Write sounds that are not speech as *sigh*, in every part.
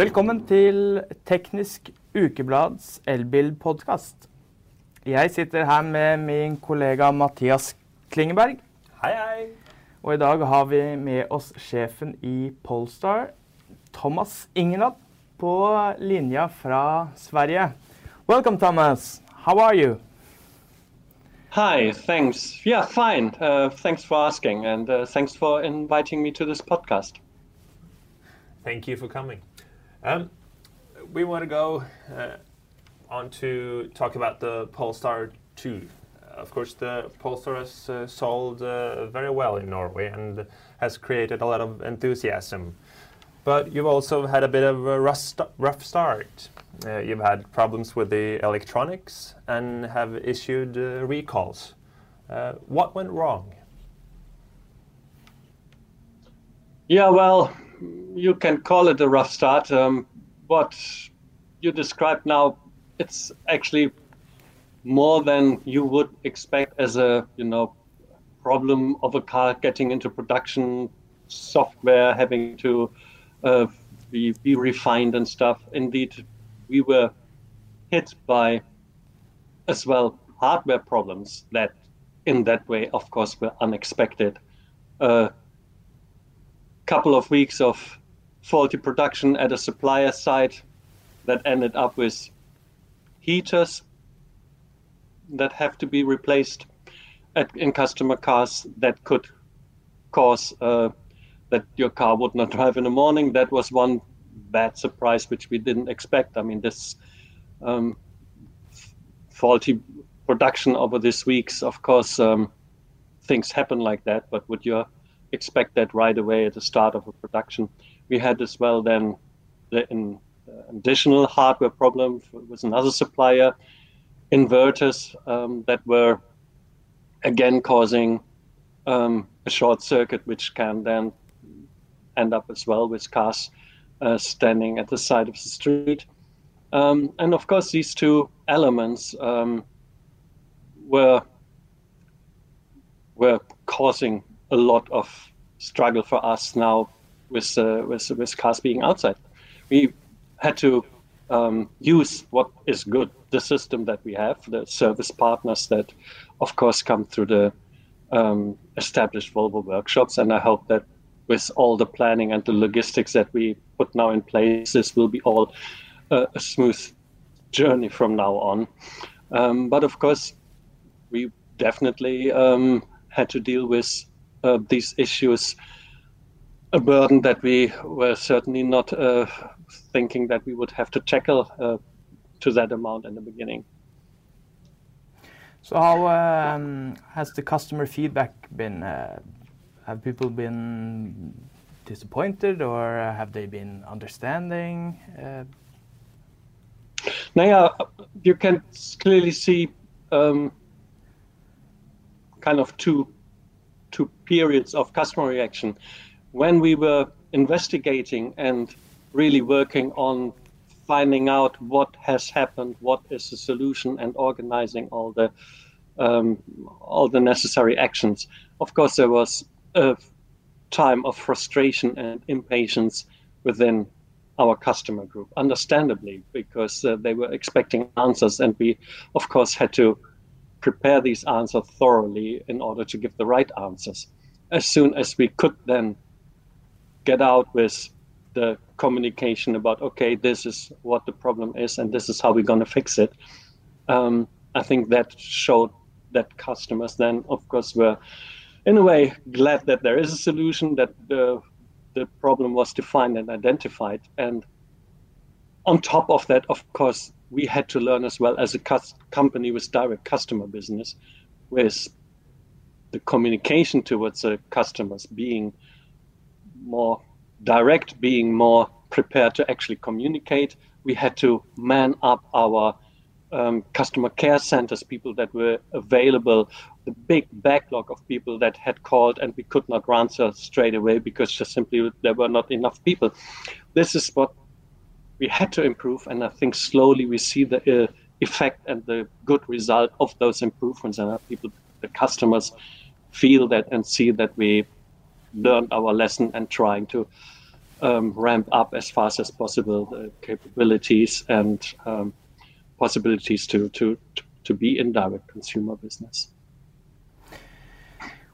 Velkommen til Teknisk Ukeblads elbilpodkast. Jeg sitter her med min kollega Mathias Klingeberg. Hei, hei. Og i dag har vi med oss sjefen i Polestar, Thomas Ingenad, på linja fra Sverige. Welcome, Thomas. How are you? Hi, thanks. Yeah, fine. Uh, thanks for asking, and uh, thanks for inviting me to this podcast. Thank you for coming. Um, we want to go uh, on to talk about the Polestar 2. Of course, the Polestar has uh, sold uh, very well in Norway and has created a lot of enthusiasm. But you've also had a bit of a rough, st rough start. Uh, you've had problems with the electronics and have issued uh, recalls. Uh, what went wrong? Yeah, well, you can call it a rough start. Um, what you described now, it's actually more than you would expect as a you know problem of a car getting into production, software having to uh, be, be refined and stuff. Indeed, we were hit by as well hardware problems that in that way of course were unexpected uh, couple of weeks of faulty production at a supplier site that ended up with heaters that have to be replaced at, in customer cars that could cause uh, that your car would not *laughs* drive in the morning. That was one bad surprise which we didn't expect. I mean, this um, faulty production over these weeks, of course, um, things happen like that. But would you expect that right away at the start of a production? We had as well then the in, uh, additional hardware problem with another supplier, inverters um, that were again causing um, a short circuit, which can then end up as well with cars uh, standing at the side of the street. Um, and of course, these two elements um, were were causing a lot of struggle for us now with uh, with, with cars being outside. We had to um, use what is good, the system that we have, the service partners that, of course, come through the um, established Volvo workshops, and I hope that with all the planning and the logistics that we put now in place, this will be all uh, a smooth journey from now on. Um, but of course, we definitely um, had to deal with uh, these issues, a burden that we were certainly not uh, thinking that we would have to tackle uh, to that amount in the beginning. So, how um, has the customer feedback been? Uh, have people been disappointed or have they been understanding? Uh... Now, yeah, you can clearly see um, kind of two two periods of customer reaction. When we were investigating and really working on finding out what has happened, what is the solution, and organizing all the um, all the necessary actions. Of course, there was a time of frustration and impatience within our customer group, understandably, because uh, they were expecting answers, and we, of course, had to prepare these answers thoroughly in order to give the right answers. As soon as we could then get out with the communication about, okay, this is what the problem is, and this is how we're going to fix it, um, I think that showed that customers then, of course, were in a way glad that there is a solution that the the problem was defined and identified and on top of that of course we had to learn as well as a company with direct customer business with the communication towards the customers being more direct being more prepared to actually communicate we had to man up our um, customer care centers, people that were available, the big backlog of people that had called and we could not answer straight away because just simply there were not enough people. This is what we had to improve, and I think slowly we see the uh, effect and the good result of those improvements, and people, the customers, feel that and see that we learned our lesson and trying to um, ramp up as fast as possible the capabilities and um, possibilities to, to, to be in direct consumer business.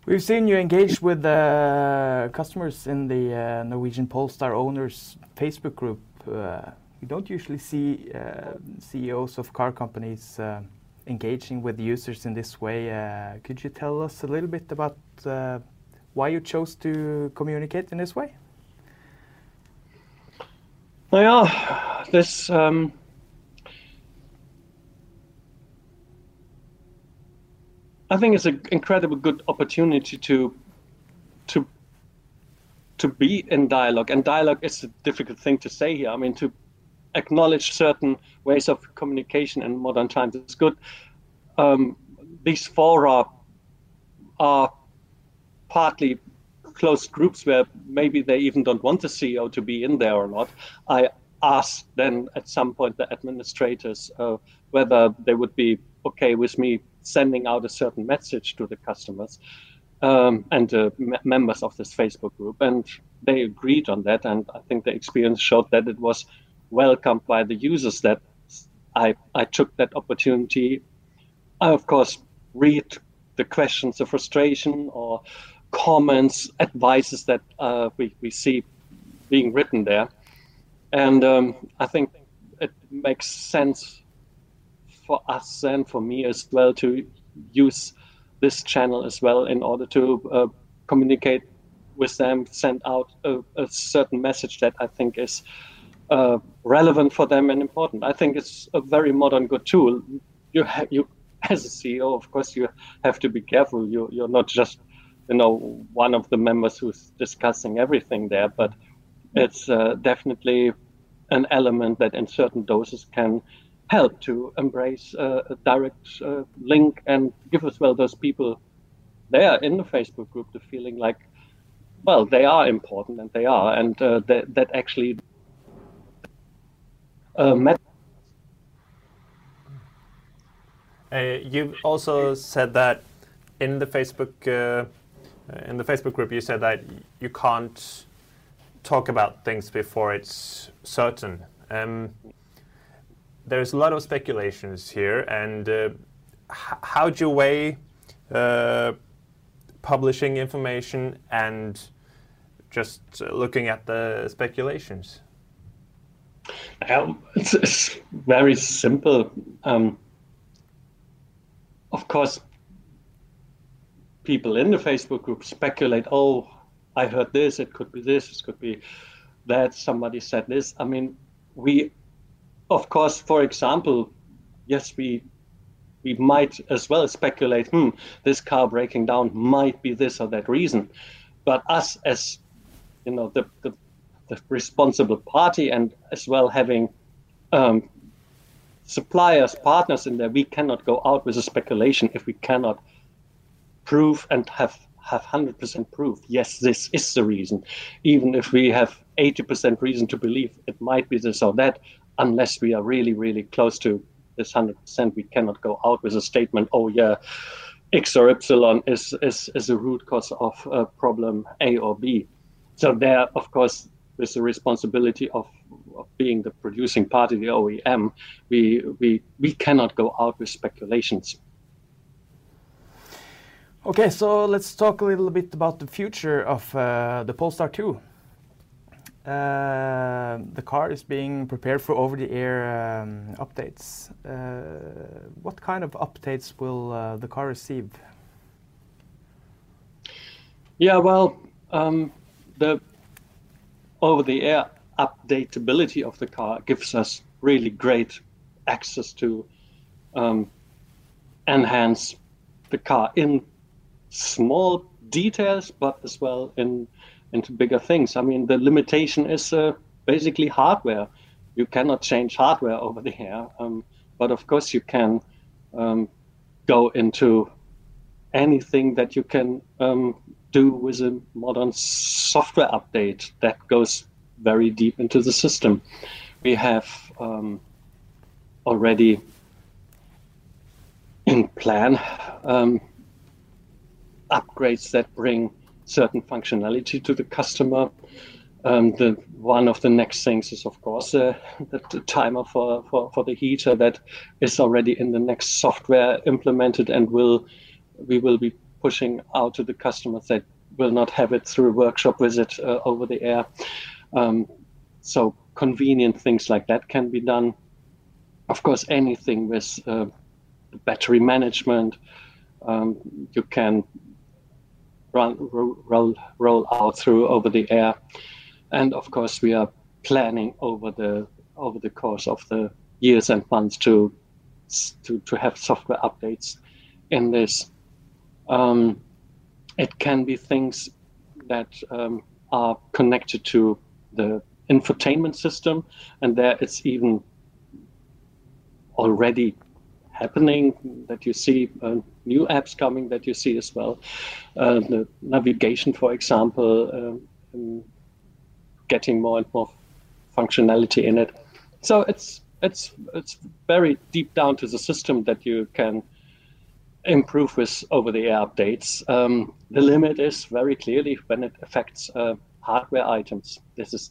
We've seen you engage with uh, customers in the uh, Norwegian Polestar owners Facebook group. Uh, you don't usually see uh, CEOs of car companies uh, engaging with users in this way. Uh, could you tell us a little bit about why you chose to communicate in this way? Yeah, this um, I think it's an incredibly good opportunity to to to be in dialogue, and dialogue is a difficult thing to say here. I mean, to acknowledge certain ways of communication in modern times is good. Um, these fora are partly closed groups where maybe they even don't want the CEO to be in there or not. I asked then at some point the administrators uh, whether they would be okay with me sending out a certain message to the customers um, and uh, m- members of this Facebook group. And they agreed on that. And I think the experience showed that it was welcomed by the users that I, I took that opportunity. I, of course, read the questions of frustration or comments, advices that uh, we, we see being written there. And um, I think it makes sense for us and for me as well to use this channel as well in order to uh, communicate with them, send out a, a, certain message that I think is uh, relevant for them and important. I think it's a very modern, good tool. You have you *laughs* as a CEO, of course, you have to be careful. You you're not just you know one of the members who's discussing everything there, but it's uh, definitely an element that in certain doses can help to embrace uh, a direct uh, link and give as well those people there in the Facebook group the feeling like, well, they are important and they are, and uh, that, that actually uh, met. Uh, you also said that in the Facebook in the Facebook group, you said that you can't talk about things before it's certain. Um, there's a lot of speculations here, and uh, how do you weigh uh, publishing information and just looking at the speculations? Um, it's, it's, very simple. Um, of course, people in the Facebook group speculate, oh, I heard this, it could be this, it could be that, somebody said this. I mean, we of course, for example, yes, we we might as well speculate, hmm, this car breaking down might be this or that reason. But us as you know the the, the responsible party and as well having um, suppliers, partners in there, we cannot go out with a speculation if we cannot prove and have have 100% proof. Yes, this is the reason. Even if we have 80% reason to believe it might be this or that, unless we are really, really close to this 100%, we cannot go out with a statement, oh, yeah, X or Y is, is, is a root cause of a problem A or B. So there, of course, with the responsibility of, of being the producing party, the OEM, we, we, we cannot go out with speculations. Okay, so let's talk a little bit about the future of uh, the Polestar 2. Uh, the car is being prepared for over-the-air um, updates. Uh, what kind of updates will uh, the car receive? Yeah, well, um, the over-the-air updatability of the car gives us really great access to um, enhance the car in small details, but as well in into bigger things. I mean, the limitation is uh, basically hardware. You cannot change hardware over the air, um, but of course you can um, go into anything that you can um, do with a modern software update that goes very deep into the system. We have um, already in plan um, upgrades that bring certain functionality to the customer. um, the one of the next things is of course uh, *laughs* the, the, timer for, for, for the heater that is already in the next software implemented and will we will be pushing out to the customers that will not have it through a workshop visit uh, over the air. Um, so convenient things like that can be done. Of course, anything with uh, battery management, um, you can run roll roll out through over the air, and of course we are planning over the over the course of the years and months to to to have software updates in this. Um, it can be things that um, are connected to the infotainment system, and there it's even already happening that you see uh, new apps coming that you see as well. Uh, the navigation, for example, um, getting more and more functionality in it. So it's it's it's very deep down to the system that you can improve with over-the-air updates. Um, the limit is very clearly when it affects uh, hardware items. This is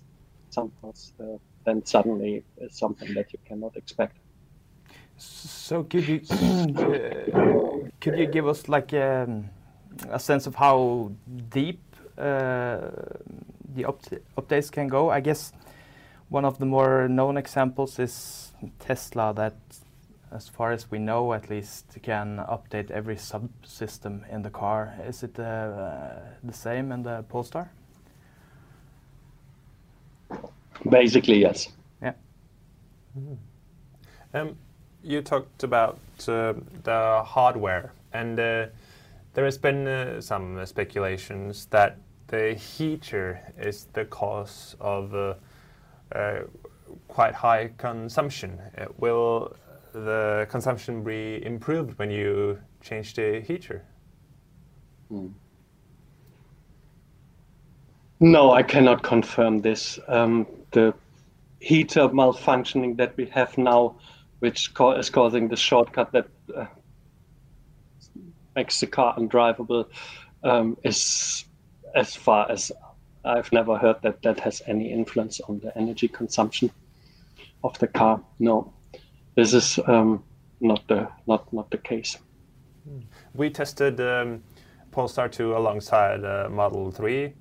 sometimes uh, then suddenly something that you cannot expect. So could you *clears throat* uh, could you give us like um, a sense of how deep uh, the updates can go? I guess one of the more known examples is Tesla that as far as we know, at least, can update every subsystem in the car. Is it uh, the same in the Polestar? Basically, yes. Yeah. Mm. Um, you talked about the hardware, and uh, there has been uh, some speculations that the heater is the cause of uh, uh, quite high consumption. will the consumption be improved when you change the heater? Hmm. No, I cannot confirm this. Um, the heater malfunctioning that we have now, which is causing the shortcut that uh, makes the car undrivable, um, is as far as I've never heard that that has any influence on the energy consumption of the car. No this is um, not the not not the case. We tested um, Polestar 2 alongside uh, Model 3,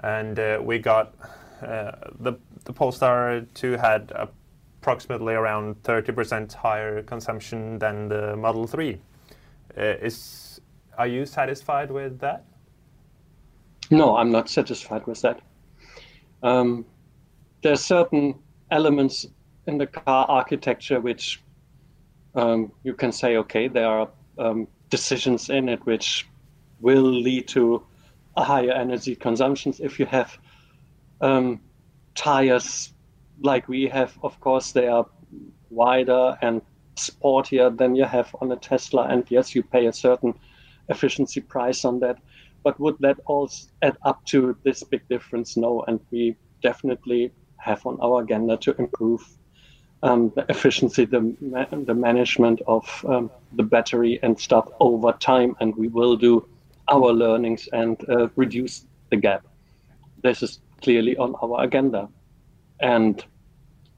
and uh, we got uh, the the Polestar 2 had approximately around 30% higher consumption than the Model 3. Uh, is are you satisfied with that? No, I'm not satisfied with that. Um, there's certain elements in the car architecture which um, you can say, okay, there are um, decisions in it which will lead to a higher energy consumptions. If you have um, tires like we have, of course, they are wider and sportier than you have on a Tesla. And yes, you pay a certain efficiency price on that. But would that all add up to this big difference? No. And we definitely have on our agenda to improve um, the efficiency, the, the management of um, the battery and stuff over time, and we will do our learnings and uh, reduce the gap. This is clearly on our agenda, and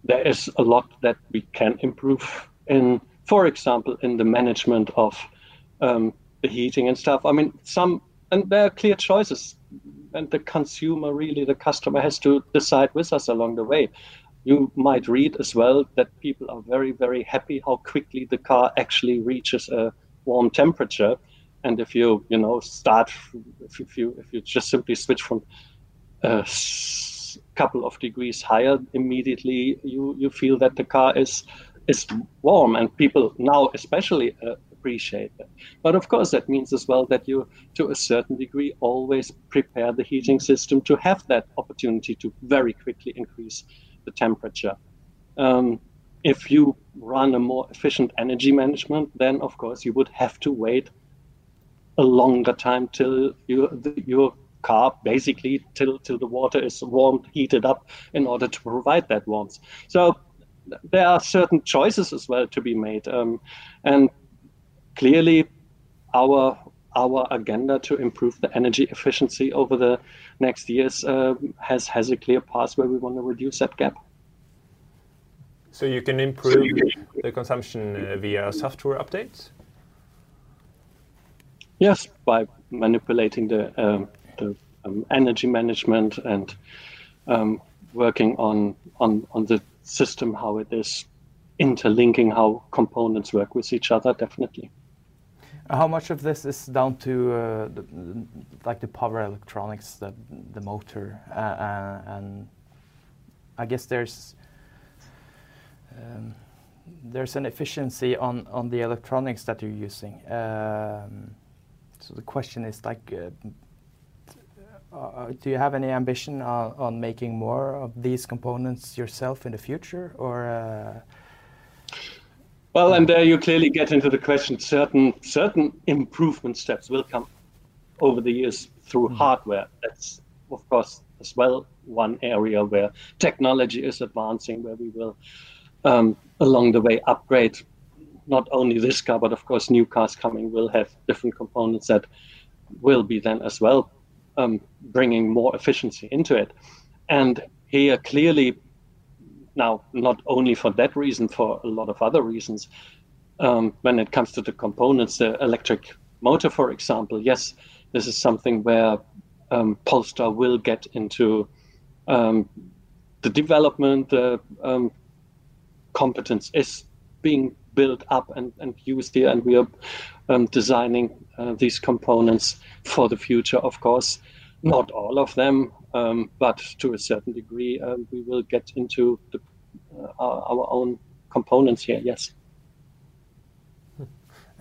there is a lot that we can improve in, for example, in the management of um, the heating and stuff. I mean, some and there are clear choices, and the consumer really, the customer has to decide with us along the way you might read as well that people are very, very happy how quickly the car actually reaches a warm temperature. And if you, you know, start, if you, if you just simply switch from couple of degrees higher, immediately you, you feel that the car is, is warm. And people now especially uh, appreciate that. But of course, that means as well that you, to a certain degree, always prepare the heating system to have that opportunity to very quickly increase the temperature. Um, if you run a more efficient energy management, then of course you would have to wait a longer time till you, your car basically till till the water is warmed, heated up in order to provide that warmth. So there are certain choices as well to be made, um, and clearly our our agenda to improve the energy efficiency over the next years uh, has has a clear path where we want to reduce that gap. So you can improve the consumption uh, via software updates. Yes, by manipulating the, um, the um, energy management and um, working on, on on the system, how it is interlinking, how components work with each other. Definitely. How much of this is down to uh, the, like the power electronics, the the motor, uh, uh, and I guess there's um, there's an efficiency on on the electronics that you're using. Um, so the question is like, uh, uh, do you have any ambition on, on, making more of these components yourself in the future, or? Uh, well, and there you clearly get into the question. Certain certain improvement steps will come over the years through mm -hmm. hardware. That's of course as well one area where technology is advancing, where we will um, along the way upgrade not only this car, but of course new cars coming will have different components that will be then as well um, bringing more efficiency into it. And here clearly, now not only for that reason, for a lot of other reasons, um, when it comes to the components, the electric motor, for example, yes, this is something where um, Polestar will get into um, the development, the um, competence is being built up and, and used here, and we are um, designing uh, these components for the future, of course. Not all of them, um, but to a certain degree, uh, we will get into the, uh, our, our, own components here, yes.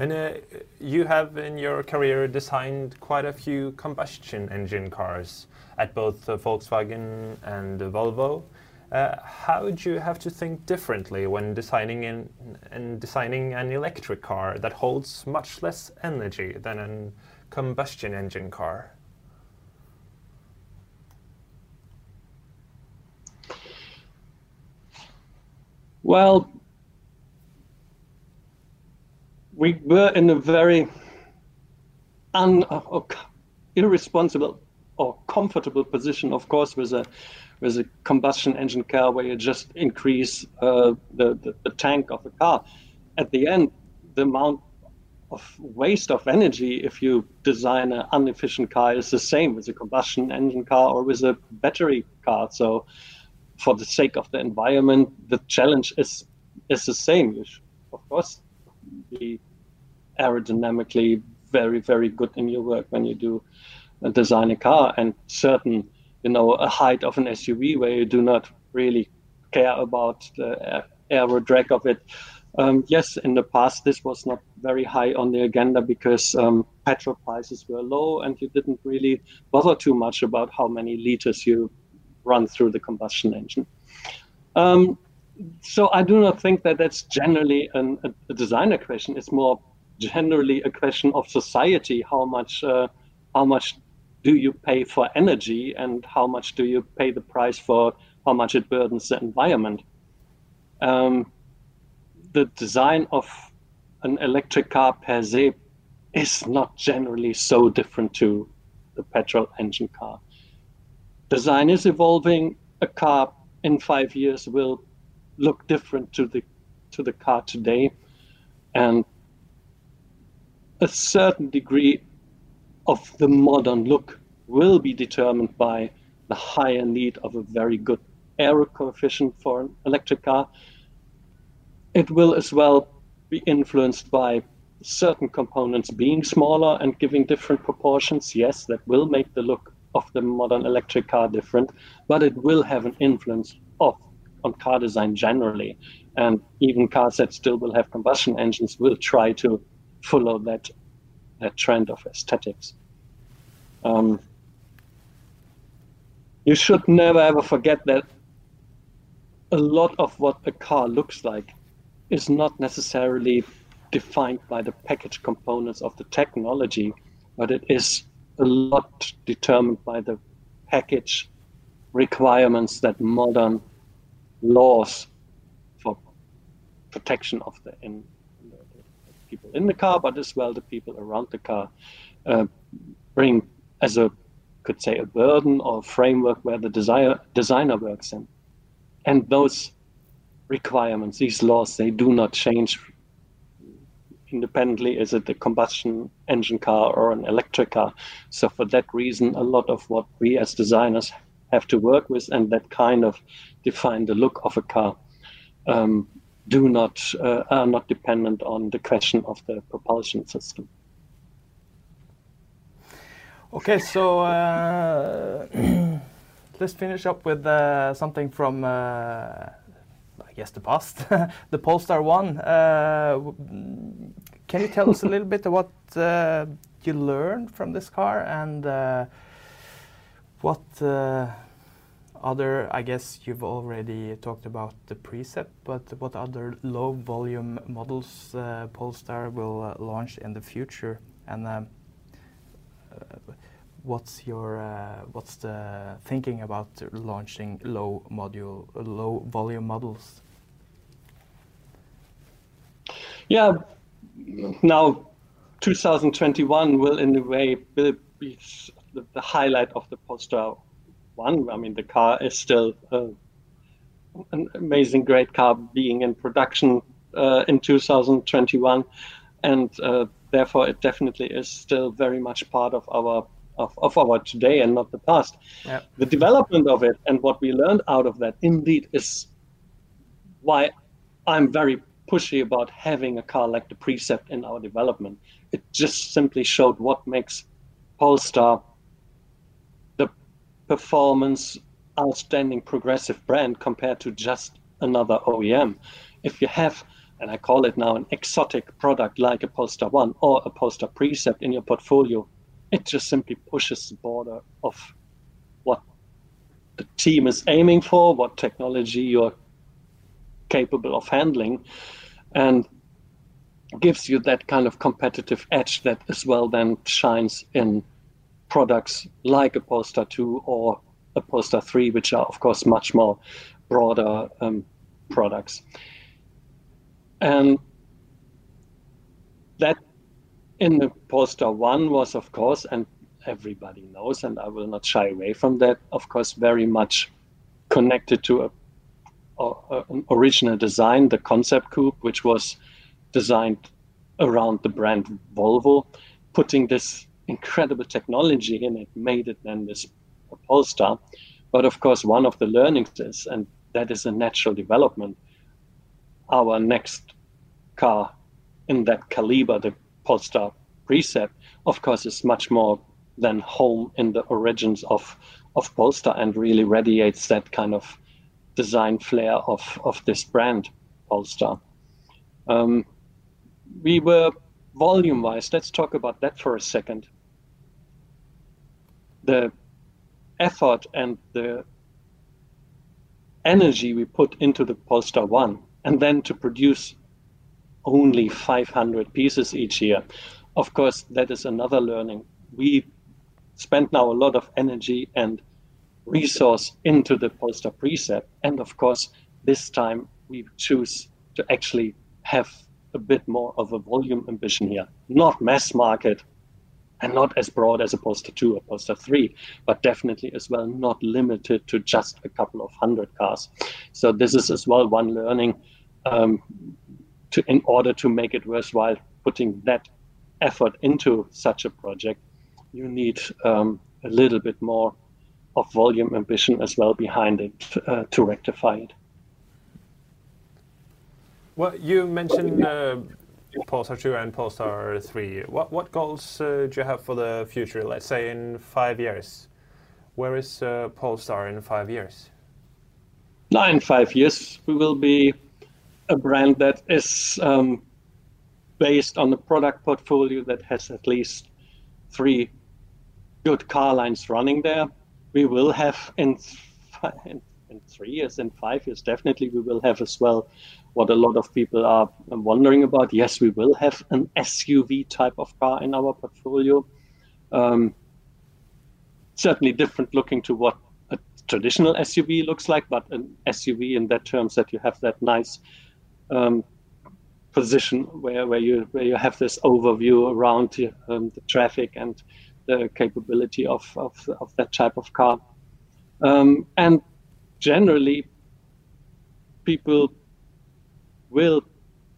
And uh, you have in your career designed quite a few combustion engine cars at both Volkswagen and Volvo. Uh, how do you have to think differently when designing in, and designing an electric car that holds much less energy than a combustion engine car? Well, we were in a very un, uh, irresponsible comfortable position, of course, with a with a combustion engine car where you just increase uh, the, the, the tank of the car. At the end, the amount of waste of energy if you design an inefficient car is the same with a combustion engine car or with a battery car. So, for the sake of the environment, the challenge is is the same. You should, of course, be aerodynamically very very good in your work when you do design a car, and certain you know a height of an SUV where you do not really care about the aero drag of it. Um, yes, in the past this was not very high on the agenda because um, petrol prices were low and you didn't really bother too much about how many liters you run through the combustion engine. Um, so I do not think that that's generally an, a, a, designer question. It's more generally a question of society. How much uh, how much do you pay for energy and how much do you pay the price for how much it burdens the environment? Um, the design of an electric car per se is not generally so different to the petrol engine car. Design is evolving. A car in five years will look different to the to the car today, and a certain degree of the modern look will be determined by the higher need of a very good aero coefficient for an electric car. It will as well be influenced by certain components being smaller and giving different proportions. Yes, that will make the look of the modern electric car different, but it will have an influence of on car design generally. And even cars that still will have combustion engines will try to follow that that trend of aesthetics. Um, you should never ever forget that a lot of what a car looks like is not necessarily defined by the package components of the technology, but it is a lot determined by the package requirements that modern laws for protection of the, people in the car, but as well the people around the car uh, bring as a could say a burden or a framework where the desire, designer works in. And those requirements, these laws, they do not change independently. Is it a combustion engine car or an electric car? So for that reason, a lot of what we as designers have to work with and that kind of define the look of a car um, do not uh, are not dependent on the question of the propulsion system. Okay, so uh, *clears throat* let's finish up with uh, something from, uh, I guess, the past, *laughs* the Polestar 1. Uh, can you tell us a little bit what uh, you learned from this car and what other, I guess you've already talked about the Precept, but what other low volume models Polestar will launch in the future? And um, what's your uh, what's the thinking about launching low module low volume models yeah now 2021 will in a way be the, the highlight of the Polestar one i mean the car is still uh, an amazing great car being in production uh, in 2021 and uh, therefore it definitely is still very much part of our of, of our today and not the past. Yep. The development of it and what we learned out of that indeed is why I'm very pushy about having a car like the Precept in our development. It just simply showed what makes Polestar performance outstanding progressive brand compared to just another OEM. If you have and I call it now an exotic product like a Polestar 1 or a Polestar Precept in your portfolio, it just simply pushes the border of what the team is aiming for, what technology you're capable of handling, and gives you that kind of competitive edge that as well then shines in products like a Polestar 2 or a Polestar 3, which are, of course, much more broader um, products. And that in the Polestar 1 was, of course, and everybody knows, and I will not shy away from that, of course, very much connected to a, a, an original design, the concept coupe, which was designed around the brand Volvo, putting this incredible technology in it, made it then this Polestar. But of course, one of the learnings is, and that is a natural development, our next car in that caliber, the Polestar Precept, of course, is much more than home in the origins of of Polestar and really radiates that kind of design flair of of this brand, Polestar. Um, we were volume wise. Let's talk about that for a second. The effort and the energy we put into the Polestar 1 and then to produce only 500 pieces each year. Of course, that is another learning. We spend now a lot of energy and resource into the Polestar Precept. And of course, this time we choose to actually have a bit more of a volume ambition here, not mass market and not as broad as a Polestar 2 or Polestar 3, but definitely as well not limited to just a couple of hundred cars. So this is as well one learning um, to in order to make it worthwhile putting that effort into such a project, you need um, a little bit more of volume ambition as well behind it uh, to rectify it. Well, you mentioned uh, Polestar 2 and Polestar 3. What, what goals uh, do you have for the future, let's say in five years? Where is uh, Polestar in five years? Now, in five years, we will be a brand that is um, based on a product portfolio that has at least three good car lines running there. We will have in, in, in three years, in five years, definitely we will have as well what a lot of people are wondering about. Yes, we will have an SUV type of car in our portfolio. Um, certainly different looking to what a traditional SUV looks like, but an SUV in that terms that you have that nice um, position where, where you where you have this overview around um, the traffic and the capability of, of, of that type of car. Um, and generally, people will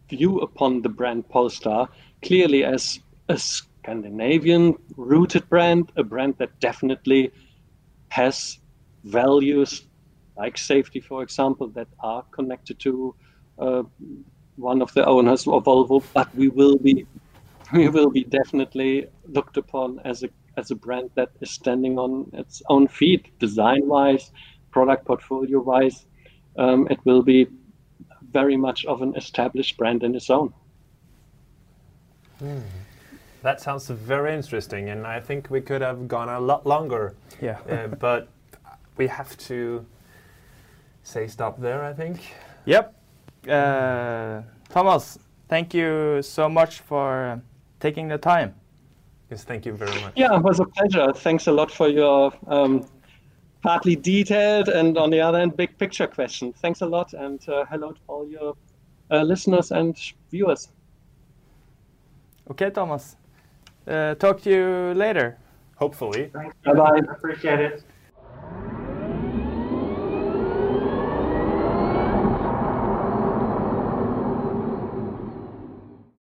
view upon the brand Polestar clearly as a Scandinavian rooted brand, a brand that definitely has values like safety, for example, that are connected to uh, one of the owners of Volvo. But we will be *laughs* we will be definitely looked upon as a as a brand that is standing on its own feet, design wise, product portfolio wise. Um, it will be very much of an established brand in its own. Mm. That sounds very interesting, and I think we could have gone a lot longer. Yeah. uh, *laughs* but we have to say stop there, I think. Yep. Uh, Thomas, thank you so much for taking the time. Yes, thank you very much. Yeah, it was a pleasure. Thanks a lot for your um, partly detailed and on the other hand, big picture question. Thanks a lot, and uh, hello to all your uh, listeners and viewers. Okay, Thomas. Uh, talk to you later. Hopefully. Thanks. Bye bye. Appreciate it.